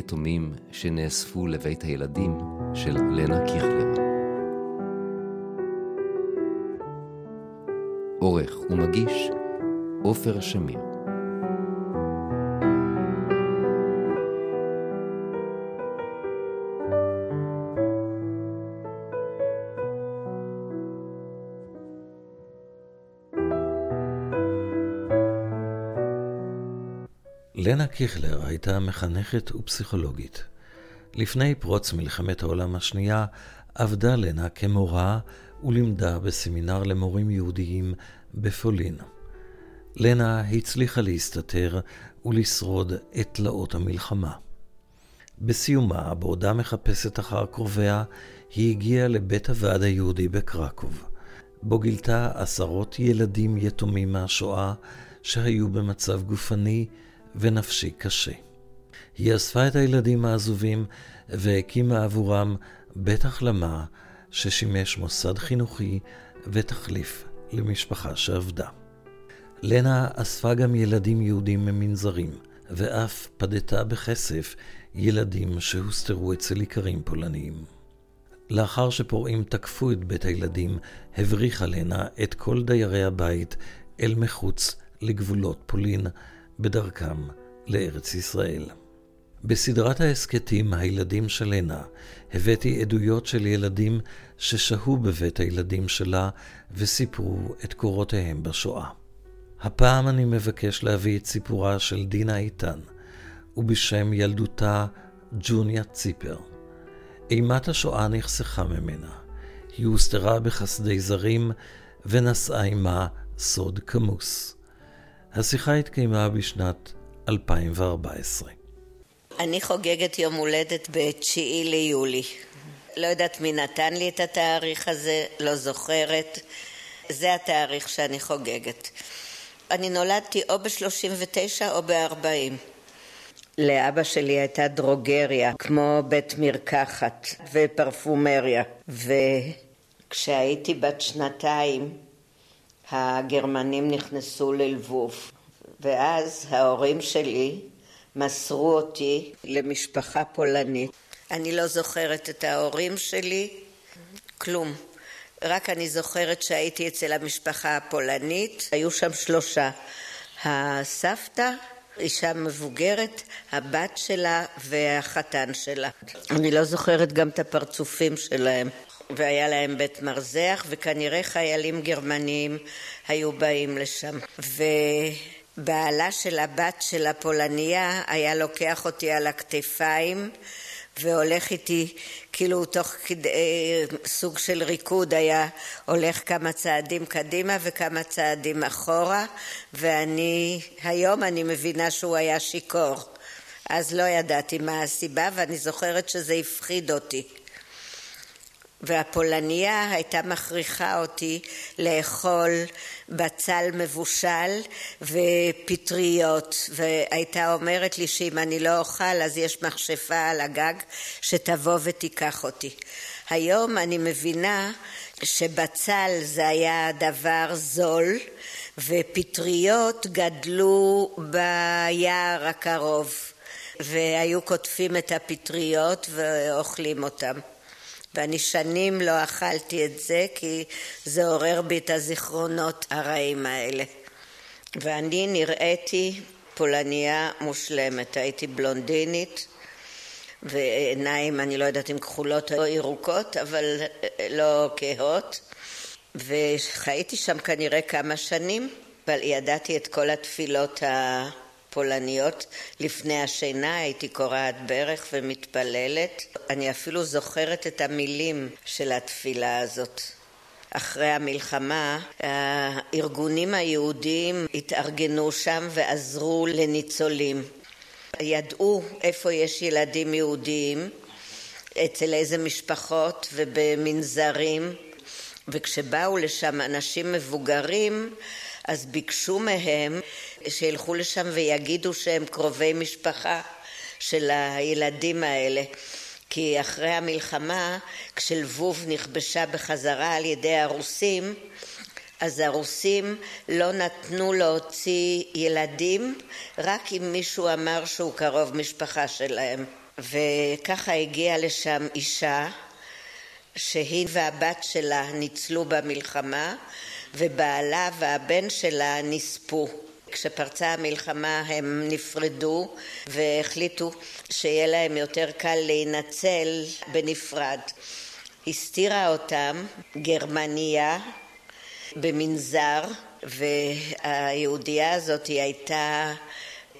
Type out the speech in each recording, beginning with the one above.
יתומים שנאספו לבית הילדים של לנה קיכלר. עורך ומגיש עופר שמיר קיכלר הייתה מחנכת ופסיכולוגית. לפני פרוץ מלחמת העולם השנייה עבדה לנה כמורה ולימדה בסמינר למורים יהודיים בפולין. לנה הצליחה להסתתר ולשרוד את תלאות המלחמה. בסיומה, בעודה מחפשת אחר קרוביה, היא הגיעה לבית הוועד היהודי בקרקוב, בו גילתה עשרות ילדים יתומים מהשואה שהיו במצב גופני ונפשי קשה. היא אספה את הילדים העזובים והקימה עבורם בית החלמה ששימש מוסד חינוכי ותחליף למשפחה שעבדה. לנה אספה גם ילדים יהודים ממנזרים, ואף פדתה בכסף ילדים שהוסתרו אצל איכרים פולניים. לאחר שפורעים תקפו את בית הילדים, הבריחה לנה את כל דיירי הבית אל מחוץ לגבולות פולין, בדרכם לארץ ישראל. בסדרת ההסכתים "הילדים של לנה" הבאתי עדויות של ילדים ששהו בבית הילדים שלה וסיפרו את קורותיהם בשואה. הפעם אני מבקש להביא את סיפורה של דינה איתן, ובשם ילדותה ג'וניה ציפר. אימת השואה נחסכה ממנה. היא הוסתרה בחסדי זרים ונשאה עימה סוד כמוס. השיחה התקיימה בשנת 2014. אני חוגגת יום הולדת ב-9 ליולי. לא יודעת מי נתן לי את התאריך הזה, לא זוכרת. זה התאריך שאני חוגגת. אני נולדתי או ב-39 או ב-40. לאבא שלי הייתה דרוגריה, כמו בית מרקחת ופרפומריה. וכשהייתי בת שנתיים, הגרמנים נכנסו ללבוב. ואז ההורים שלי מסרו אותי למשפחה פולנית. אני לא זוכרת את ההורים שלי, כלום. רק אני זוכרת שהייתי אצל המשפחה הפולנית, היו שם שלושה. הסבתא, אישה מבוגרת, הבת שלה והחתן שלה. אני לא זוכרת גם את הפרצופים שלהם. והיה להם בית מרזח, וכנראה חיילים גרמניים היו באים לשם. ובעלה של הבת של הפולניה היה לוקח אותי על הכתפיים והולך איתי, כאילו תוך כדי סוג של ריקוד היה הולך כמה צעדים קדימה וכמה צעדים אחורה, ואני, היום אני מבינה שהוא היה שיכור. אז לא ידעתי מה הסיבה, ואני זוכרת שזה הפחיד אותי. והפולניה הייתה מכריחה אותי לאכול בצל מבושל ופטריות והייתה אומרת לי שאם אני לא אוכל אז יש מכשפה על הגג שתבוא ותיקח אותי. היום אני מבינה שבצל זה היה דבר זול ופטריות גדלו ביער הקרוב והיו קוטפים את הפטריות ואוכלים אותם. ואני שנים לא אכלתי את זה כי זה עורר בי את הזיכרונות הרעים האלה. ואני נראיתי פולניה מושלמת, הייתי בלונדינית ועיניים, אני לא יודעת אם כחולות או ירוקות, אבל לא כהות. וחייתי שם כנראה כמה שנים, אבל ידעתי את כל התפילות ה... פולניות. לפני השינה הייתי קורעת ברך ומתפללת. אני אפילו זוכרת את המילים של התפילה הזאת. אחרי המלחמה הארגונים היהודיים התארגנו שם ועזרו לניצולים. ידעו איפה יש ילדים יהודיים, אצל איזה משפחות ובמנזרים, וכשבאו לשם אנשים מבוגרים אז ביקשו מהם שילכו לשם ויגידו שהם קרובי משפחה של הילדים האלה. כי אחרי המלחמה, כשלבוב נכבשה בחזרה על ידי הרוסים, אז הרוסים לא נתנו להוציא ילדים רק אם מישהו אמר שהוא קרוב משפחה שלהם. וככה הגיעה לשם אישה שהיא והבת שלה ניצלו במלחמה ובעלה והבן שלה נספו. כשפרצה המלחמה הם נפרדו והחליטו שיהיה להם יותר קל להינצל בנפרד. הסתירה אותם גרמניה במנזר והיהודייה הזאת היא הייתה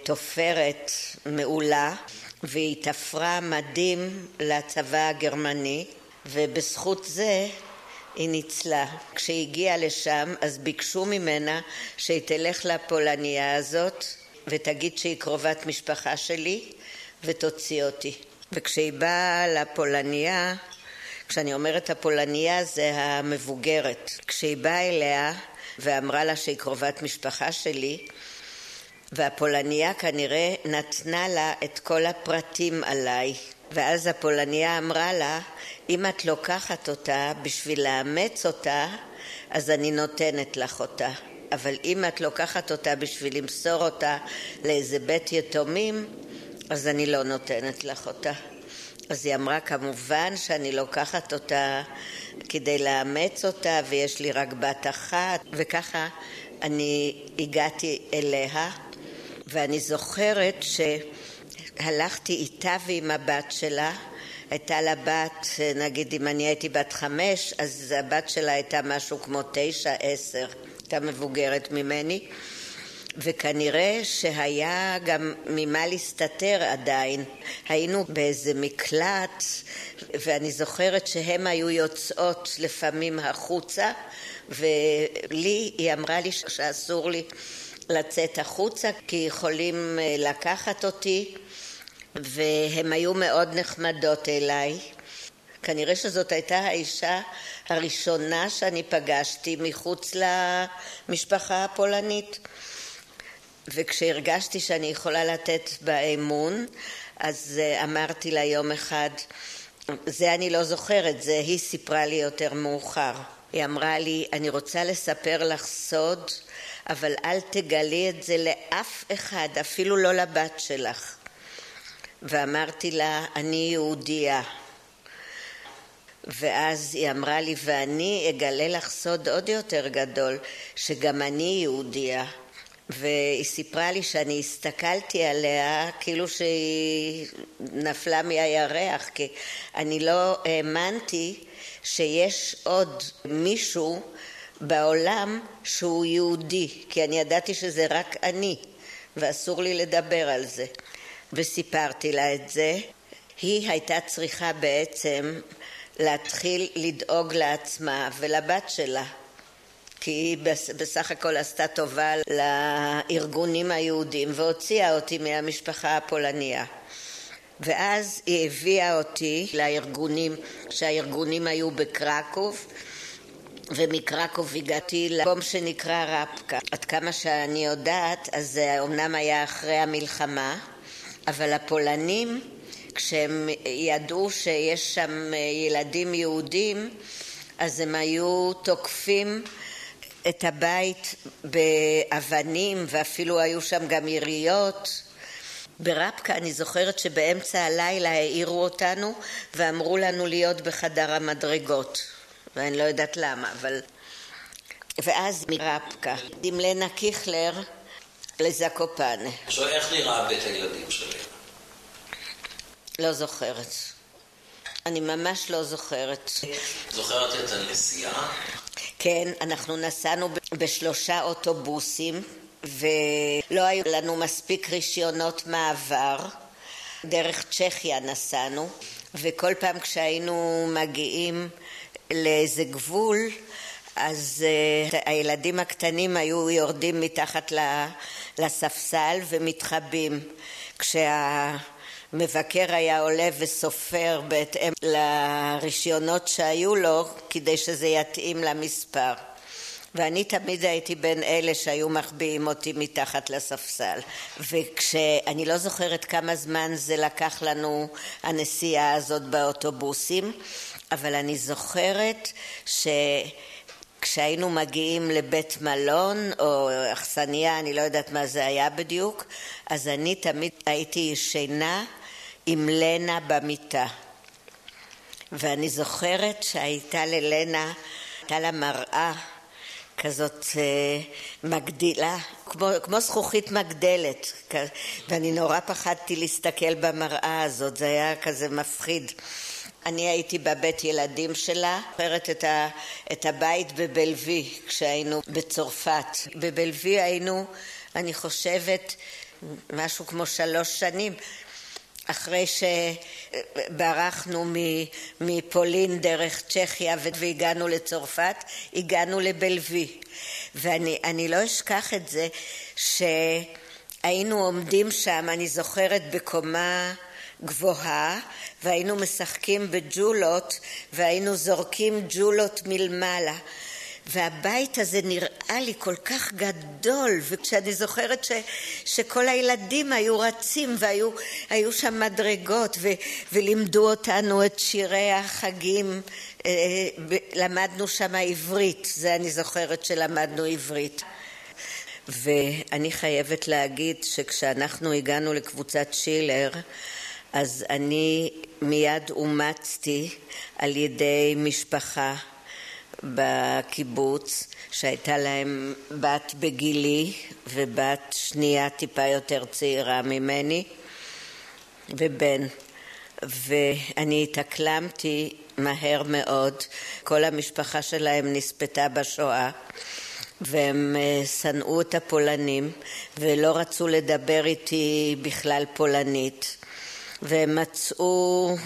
תופרת מעולה והיא תפרה מדים לצבא הגרמני ובזכות זה היא ניצלה. כשהיא הגיעה לשם אז ביקשו ממנה שהיא תלך לפולניה הזאת ותגיד שהיא קרובת משפחה שלי ותוציא אותי. וכשהיא באה לפולניה, כשאני אומרת הפולניה זה המבוגרת. כשהיא באה אליה ואמרה לה שהיא קרובת משפחה שלי, והפולניה כנראה נתנה לה את כל הפרטים עליי. ואז הפולניה אמרה לה, אם את לוקחת אותה בשביל לאמץ אותה, אז אני נותנת לך אותה. אבל אם את לוקחת אותה בשביל למסור אותה לאיזה בית יתומים, אז אני לא נותנת לך אותה. אז היא אמרה, כמובן שאני לוקחת אותה כדי לאמץ אותה, ויש לי רק בת אחת, וככה אני הגעתי אליה, ואני זוכרת שהלכתי איתה ועם הבת שלה, הייתה לה בת, נגיד אם אני הייתי בת חמש, אז הבת שלה הייתה משהו כמו תשע, עשר, הייתה מבוגרת ממני, וכנראה שהיה גם ממה להסתתר עדיין. היינו באיזה מקלט, ואני זוכרת שהן היו יוצאות לפעמים החוצה, ולי, היא אמרה לי שאסור לי לצאת החוצה, כי יכולים לקחת אותי. והן היו מאוד נחמדות אליי. כנראה שזאת הייתה האישה הראשונה שאני פגשתי מחוץ למשפחה הפולנית. וכשהרגשתי שאני יכולה לתת בה אמון, אז אמרתי לה יום אחד, זה אני לא זוכרת, זה היא סיפרה לי יותר מאוחר. היא אמרה לי, אני רוצה לספר לך סוד, אבל אל תגלי את זה לאף אחד, אפילו לא לבת שלך. ואמרתי לה, אני יהודייה. ואז היא אמרה לי, ואני אגלה לך סוד עוד יותר גדול, שגם אני יהודייה. והיא סיפרה לי שאני הסתכלתי עליה כאילו שהיא נפלה מהירח, כי אני לא האמנתי שיש עוד מישהו בעולם שהוא יהודי, כי אני ידעתי שזה רק אני, ואסור לי לדבר על זה. וסיפרתי לה את זה. היא הייתה צריכה בעצם להתחיל לדאוג לעצמה ולבת שלה, כי היא בסך הכל עשתה טובה לארגונים היהודים והוציאה אותי מהמשפחה הפולניה. ואז היא הביאה אותי לארגונים, שהארגונים היו בקרקוב, ומקרקוב הגעתי למקום שנקרא רפקה. עד כמה שאני יודעת, אז זה אומנם היה אחרי המלחמה, אבל הפולנים, כשהם ידעו שיש שם ילדים יהודים, אז הם היו תוקפים את הבית באבנים, ואפילו היו שם גם יריות. ברבקה אני זוכרת שבאמצע הלילה העירו אותנו ואמרו לנו להיות בחדר המדרגות, ואני לא יודעת למה, אבל... ואז מרבקה, עם לנה קיכלר לזקופנה. עכשיו, איך נראה בית הילדים שלי? לא זוכרת. אני ממש לא זוכרת. זוכרת את הנסיעה? כן, אנחנו נסענו בשלושה אוטובוסים ולא היו לנו מספיק רישיונות מעבר. דרך צ'כיה נסענו, וכל פעם כשהיינו מגיעים לאיזה גבול, אז uh, הילדים הקטנים היו יורדים מתחת לספסל ומתחבאים. כשהמבקר היה עולה וסופר בהתאם לרישיונות שהיו לו, כדי שזה יתאים למספר. ואני תמיד הייתי בין אלה שהיו מחביאים אותי מתחת לספסל. וכשאני לא זוכרת כמה זמן זה לקח לנו הנסיעה הזאת באוטובוסים, אבל אני זוכרת ש... כשהיינו מגיעים לבית מלון או אכסניה, אני לא יודעת מה זה היה בדיוק, אז אני תמיד הייתי ישנה עם לנה במיטה. ואני זוכרת שהייתה ללנה, הייתה לה מראה כזאת אה, מגדילה, כמו, כמו זכוכית מגדלת, ואני נורא פחדתי להסתכל במראה הזאת, זה היה כזה מפחיד. אני הייתי בבית ילדים שלה, זוכרת את, את הבית בבלוי כשהיינו בצרפת. בבלוי היינו, אני חושבת, משהו כמו שלוש שנים. אחרי שברחנו מפולין דרך צ'כיה והגענו לצרפת, הגענו לבלוי. ואני לא אשכח את זה שהיינו עומדים שם, אני זוכרת, בקומה גבוהה, והיינו משחקים בג'ולות, והיינו זורקים ג'ולות מלמעלה. והבית הזה נראה לי כל כך גדול, וכשאני זוכרת ש, שכל הילדים היו רצים והיו שם מדרגות ו, ולימדו אותנו את שירי החגים, אה, למדנו שם עברית, זה אני זוכרת שלמדנו עברית. ואני חייבת להגיד שכשאנחנו הגענו לקבוצת שילר, אז אני מיד אומצתי על ידי משפחה בקיבוץ שהייתה להם בת בגילי ובת שנייה טיפה יותר צעירה ממני ובן. ואני התאקלמתי מהר מאוד, כל המשפחה שלהם נספתה בשואה והם אה, שנאו את הפולנים ולא רצו לדבר איתי בכלל פולנית והם מצאו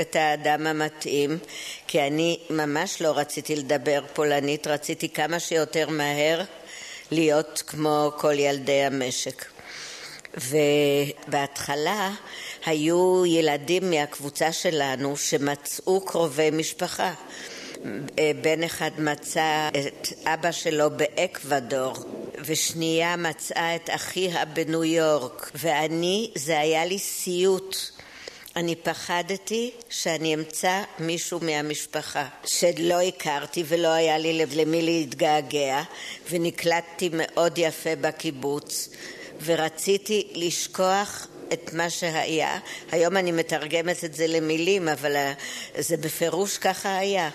את האדם המתאים, כי אני ממש לא רציתי לדבר פולנית, רציתי כמה שיותר מהר להיות כמו כל ילדי המשק. ובהתחלה היו ילדים מהקבוצה שלנו שמצאו קרובי משפחה. בן אחד מצא את אבא שלו באקוודור, ושנייה מצאה את אחיה בניו יורק, ואני, זה היה לי סיוט אני פחדתי שאני אמצא מישהו מהמשפחה שלא הכרתי ולא היה לי למי להתגעגע ונקלטתי מאוד יפה בקיבוץ ורציתי לשכוח את מה שהיה. היום אני מתרגמת את זה למילים, אבל זה בפירוש ככה היה.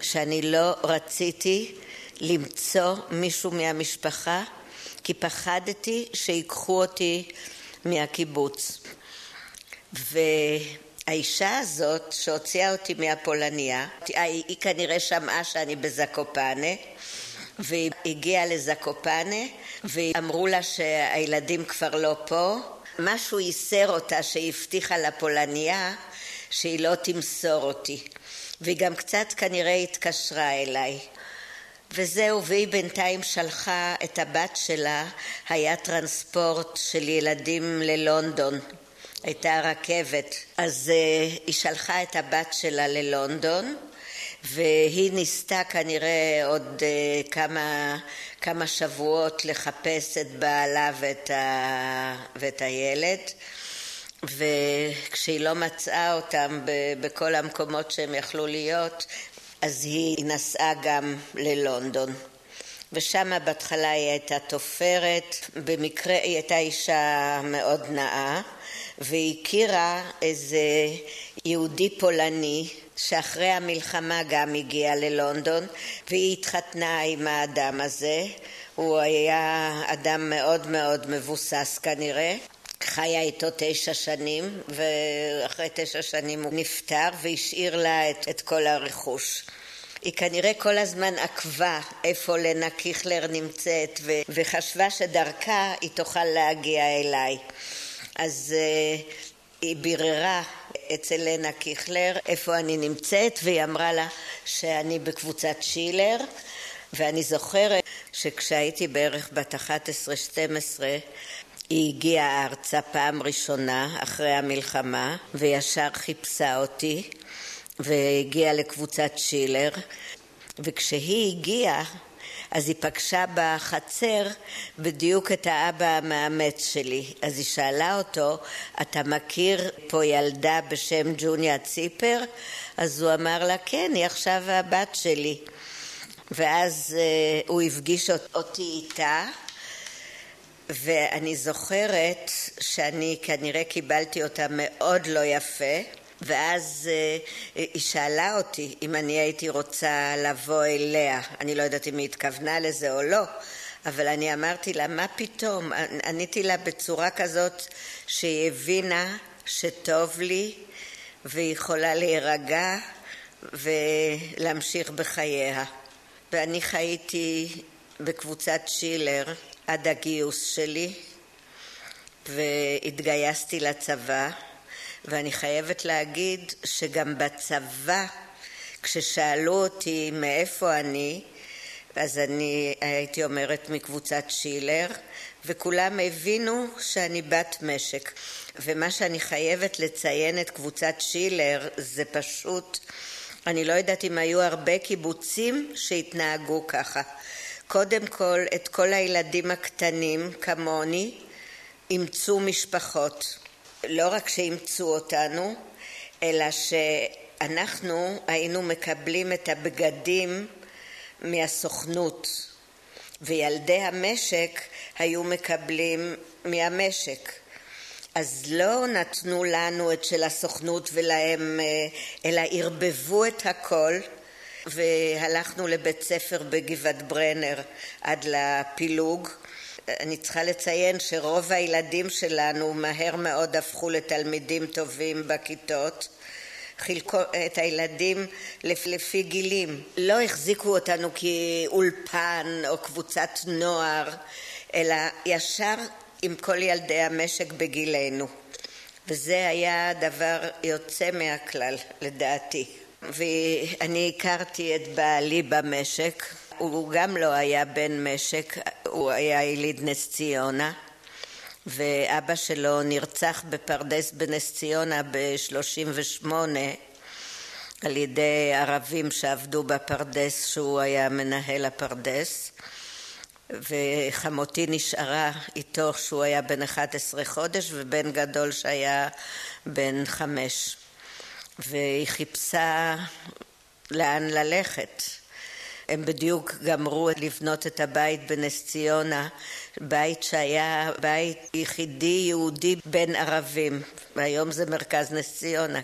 שאני לא רציתי למצוא מישהו מהמשפחה, כי פחדתי שיקחו אותי מהקיבוץ. והאישה הזאת שהוציאה אותי מהפולניה, היא כנראה שמעה שאני בזקופנה והיא הגיעה לזקופנה ואמרו לה שהילדים כבר לא פה. משהו ייסר אותה שהיא הבטיחה לפולניה שהיא לא תמסור אותי. והיא גם קצת כנראה התקשרה אליי. וזהו, והיא בינתיים שלחה את הבת שלה, היה טרנספורט של ילדים ללונדון. הייתה רכבת. אז uh, היא שלחה את הבת שלה ללונדון, והיא ניסתה כנראה עוד uh, כמה, כמה שבועות לחפש את בעלה ואת, ה, ואת הילד. וכשהיא לא מצאה אותם בכל המקומות שהם יכלו להיות, אז היא נסעה גם ללונדון. ושם בהתחלה היא הייתה תופרת, במקרה היא הייתה אישה מאוד נאה, והכירה איזה יהודי פולני שאחרי המלחמה גם הגיע ללונדון והיא התחתנה עם האדם הזה הוא היה אדם מאוד מאוד מבוסס כנראה חיה איתו תשע שנים ואחרי תשע שנים הוא נפטר והשאיר לה את, את כל הרכוש. היא כנראה כל הזמן עקבה איפה לנה קיכלר נמצאת וחשבה שדרכה היא תוכל להגיע אליי. אז uh, היא ביררה אצל לנה קיכלר איפה אני נמצאת והיא אמרה לה שאני בקבוצת שילר ואני זוכרת שכשהייתי בערך בת 11-12 היא הגיעה ארצה פעם ראשונה אחרי המלחמה וישר חיפשה אותי והגיעה לקבוצת שילר וכשהיא הגיעה אז היא פגשה בחצר בדיוק את האבא המאמץ שלי. אז היא שאלה אותו, אתה מכיר פה ילדה בשם ג'וניה ציפר? אז הוא אמר לה, כן, היא עכשיו הבת שלי. ואז uh, הוא הפגיש אותי איתה, ואני זוכרת שאני כנראה קיבלתי אותה מאוד לא יפה, ואז היא שאלה אותי אם אני הייתי רוצה לבוא אליה. אני לא יודעת אם היא התכוונה לזה או לא, אבל אני אמרתי לה, מה פתאום? עניתי לה בצורה כזאת שהיא הבינה שטוב לי והיא יכולה להירגע ולהמשיך בחייה. ואני חייתי בקבוצת שילר עד הגיוס שלי והתגייסתי לצבא ואני חייבת להגיד שגם בצבא כששאלו אותי מאיפה אני אז אני הייתי אומרת מקבוצת שילר וכולם הבינו שאני בת משק. ומה שאני חייבת לציין את קבוצת שילר זה פשוט אני לא יודעת אם היו הרבה קיבוצים שהתנהגו ככה קודם כל את כל הילדים הקטנים כמוני אימצו משפחות. לא רק שאימצו אותנו אלא שאנחנו היינו מקבלים את הבגדים מהסוכנות וילדי המשק היו מקבלים מהמשק. אז לא נתנו לנו את של הסוכנות ולהם אלא ערבבו את הכל והלכנו לבית ספר בגבעת ברנר עד לפילוג. אני צריכה לציין שרוב הילדים שלנו מהר מאוד הפכו לתלמידים טובים בכיתות. חילקו את הילדים לפי גילים. לא החזיקו אותנו כאולפן או קבוצת נוער אלא ישר עם כל ילדי המשק בגילנו. וזה היה דבר יוצא מהכלל לדעתי ואני הכרתי את בעלי במשק הוא גם לא היה בן משק, הוא היה יליד נס ציונה ואבא שלו נרצח בפרדס בנס ציונה ב-38 על ידי ערבים שעבדו בפרדס שהוא היה מנהל הפרדס וחמותי נשארה איתו כשהוא היה בן 11 חודש ובן גדול שהיה בן חמש והיא חיפשה לאן ללכת. הם בדיוק גמרו לבנות את הבית בנס ציונה בית שהיה בית יחידי יהודי בין ערבים. והיום זה מרכז נס ציונה.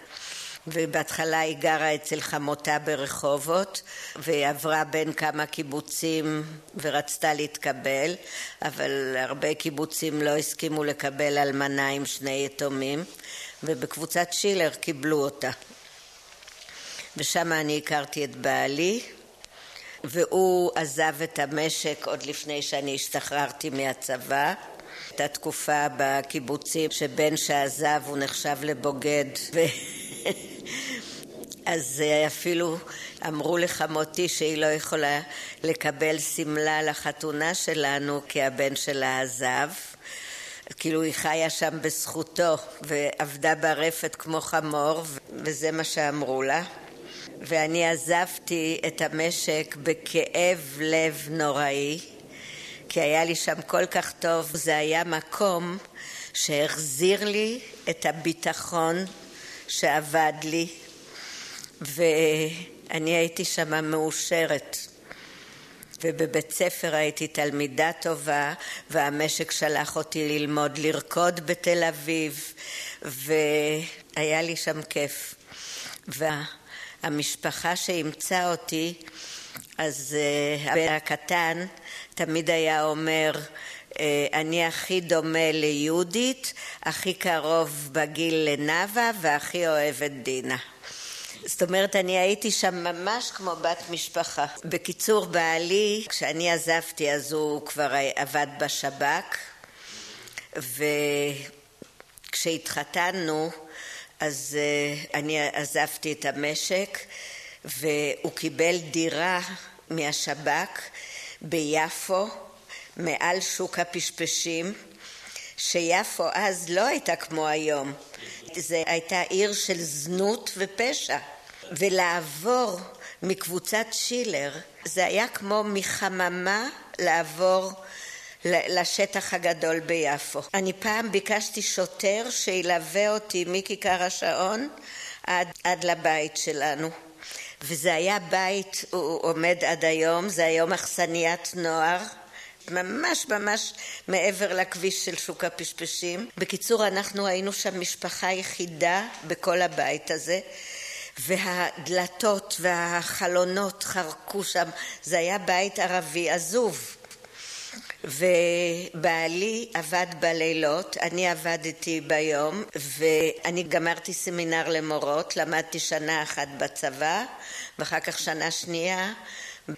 ובהתחלה היא גרה אצל חמותה ברחובות והיא עברה בין כמה קיבוצים ורצתה להתקבל אבל הרבה קיבוצים לא הסכימו לקבל אלמנה עם שני יתומים ובקבוצת שילר קיבלו אותה. ושם אני הכרתי את בעלי והוא עזב את המשק עוד לפני שאני השתחררתי מהצבא. הייתה תקופה בקיבוצים שבן שעזב הוא נחשב לבוגד אז אפילו אמרו לחמותי שהיא לא יכולה לקבל שמלה לחתונה שלנו כי הבן שלה עזב כאילו היא חיה שם בזכותו ועבדה ברפת כמו חמור וזה מה שאמרו לה. ואני עזבתי את המשק בכאב לב נוראי כי היה לי שם כל כך טוב. זה היה מקום שהחזיר לי את הביטחון שאבד לי ואני הייתי שם מאושרת ובבית ספר הייתי תלמידה טובה והמשק שלח אותי ללמוד לרקוד בתל אביב והיה לי שם כיף. והמשפחה שאימצה אותי אז הבן הקטן תמיד היה אומר אני הכי דומה ליהודית, הכי קרוב בגיל לנאוה והכי אוהבת דינה זאת אומרת אני הייתי שם ממש כמו בת משפחה. בקיצור בעלי כשאני עזבתי אז הוא כבר עבד בשב"כ וכשהתחתנו אז אני עזבתי את המשק והוא קיבל דירה מהשב"כ ביפו מעל שוק הפשפשים שיפו אז לא הייתה כמו היום. זה הייתה עיר של זנות ופשע. ולעבור מקבוצת שילר זה היה כמו מחממה לעבור לשטח הגדול ביפו. אני פעם ביקשתי שוטר שילווה אותי מכיכר השעון עד, עד לבית שלנו. וזה היה בית, הוא עומד עד היום, זה היום אכסניית נוער ממש ממש מעבר לכביש של שוק הפשפשים. בקיצור, אנחנו היינו שם משפחה יחידה בכל הבית הזה. והדלתות והחלונות חרקו שם, זה היה בית ערבי עזוב. ובעלי עבד בלילות, אני עבדתי ביום, ואני גמרתי סמינר למורות, למדתי שנה אחת בצבא, ואחר כך שנה שנייה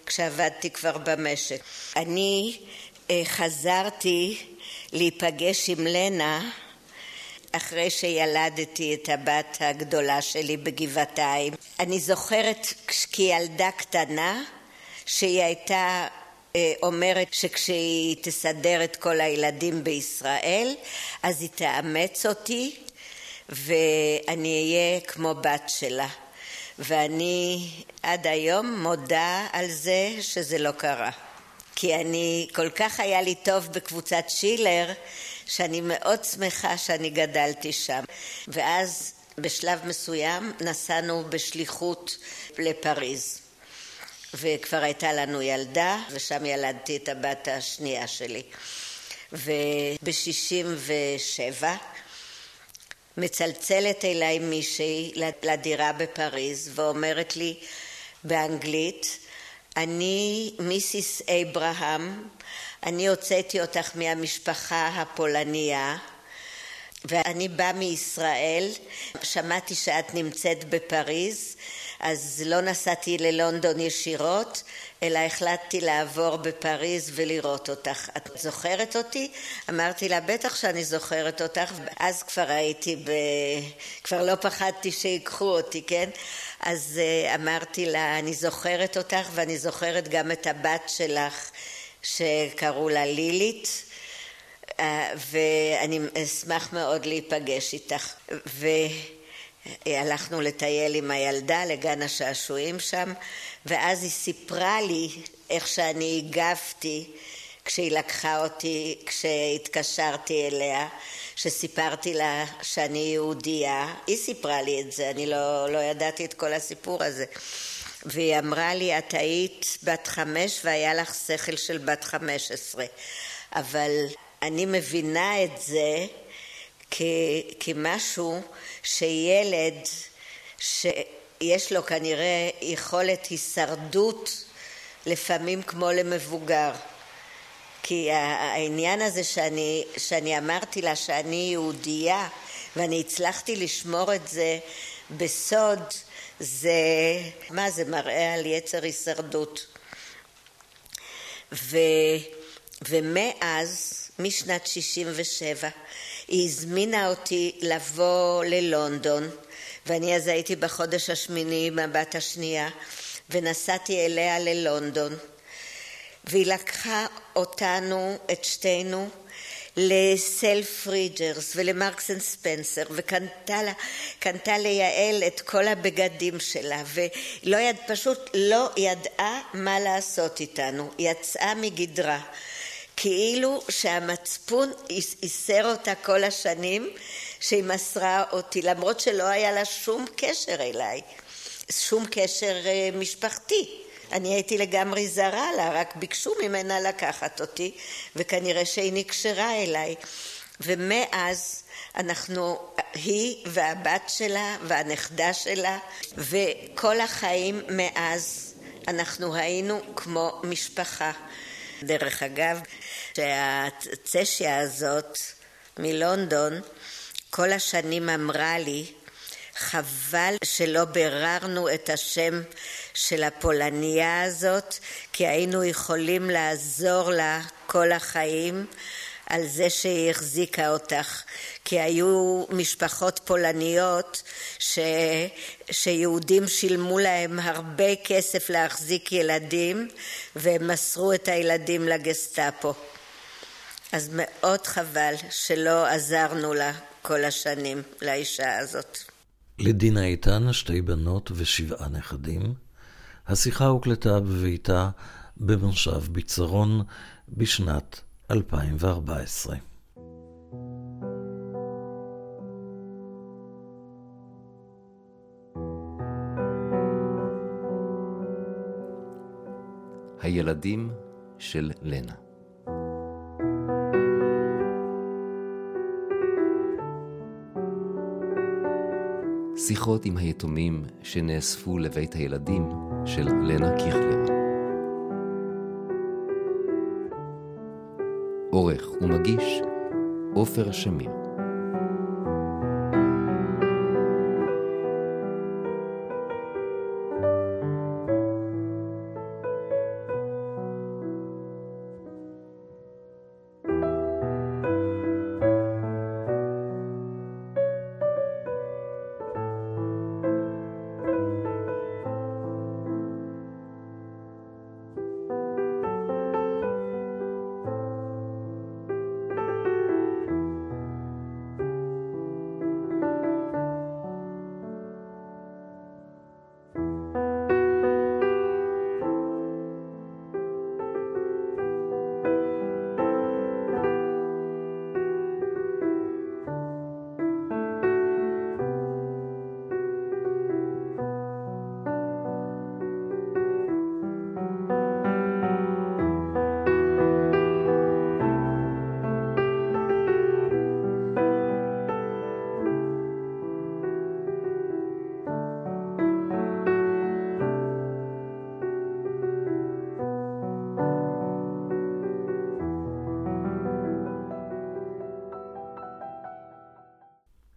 כשעבדתי כבר במשק. אני אה, חזרתי להיפגש עם לנה אחרי שילדתי את הבת הגדולה שלי בגבעתיים. אני זוכרת כילדה קטנה שהיא הייתה אה, אומרת שכשהיא תסדר את כל הילדים בישראל אז היא תאמץ אותי ואני אהיה כמו בת שלה. ואני עד היום מודה על זה שזה לא קרה. כי אני, כל כך היה לי טוב בקבוצת שילר, שאני מאוד שמחה שאני גדלתי שם. ואז בשלב מסוים נסענו בשליחות לפריז. וכבר הייתה לנו ילדה, ושם ילדתי את הבת השנייה שלי. וב-67' מצלצלת אליי מישהי לדירה בפריז ואומרת לי באנגלית, אני מיסיס אברהם, אני הוצאתי אותך מהמשפחה הפולניה ואני באה מישראל, שמעתי שאת נמצאת בפריז, אז לא נסעתי ללונדון ישירות, אלא החלטתי לעבור בפריז ולראות אותך. את זוכרת אותי? אמרתי לה, בטח שאני זוכרת אותך. אז כבר הייתי ב... כבר לא פחדתי שיקחו אותי, כן? אז אה, אמרתי לה, אני זוכרת אותך ואני זוכרת גם את הבת שלך שקראו לה לילית. אה, ואני אשמח מאוד להיפגש איתך. והלכנו לטייל עם הילדה לגן השעשועים שם, ואז היא סיפרה לי איך שאני הגבתי כשהיא לקחה אותי, כשהתקשרתי אליה, שסיפרתי לה שאני יהודייה. היא סיפרה לי את זה, אני לא, לא ידעתי את כל הסיפור הזה. והיא אמרה לי, את היית בת חמש והיה לך שכל של בת חמש עשרה. אבל אני מבינה את זה כ, כמשהו שילד שיש לו כנראה יכולת הישרדות לפעמים כמו למבוגר. כי העניין הזה שאני, שאני אמרתי לה שאני יהודייה ואני הצלחתי לשמור את זה בסוד, זה, מה זה מראה על יצר הישרדות. ו, ומאז משנת 67. היא הזמינה אותי לבוא ללונדון, ואני אז הייתי בחודש השמיני עם הבת השנייה, ונסעתי אליה ללונדון. והיא לקחה אותנו, את שתינו, ל Selfridges ול Marks and Spencer וקנתה ליעל את כל הבגדים שלה ולא יד, פשוט לא ידעה מה לעשות איתנו, יצאה מגדרה כאילו שהמצפון איסר אותה כל השנים שהיא מסרה אותי, למרות שלא היה לה שום קשר אליי, שום קשר אה, משפחתי. אני הייתי לגמרי זרה לה, רק ביקשו ממנה לקחת אותי, וכנראה שהיא נקשרה אליי. ומאז אנחנו, היא והבת שלה והנכדה שלה, וכל החיים מאז אנחנו היינו כמו משפחה. דרך אגב, שהצשיה הזאת מלונדון כל השנים אמרה לי חבל שלא ביררנו את השם של הפולניה הזאת כי היינו יכולים לעזור לה כל החיים על זה שהיא החזיקה אותך. כי היו משפחות פולניות ש... שיהודים שילמו להם הרבה כסף להחזיק ילדים והם מסרו את הילדים לגסטאפו אז מאוד חבל שלא עזרנו לה כל השנים, לאישה הזאת. לדינה איתן שתי בנות ושבעה נכדים. השיחה הוקלטה בביתה במושב ביצרון בשנת 2014. הילדים של לנה שיחות עם היתומים שנאספו לבית הילדים של לנה קיכלר. עורך ומגיש עופר שמיר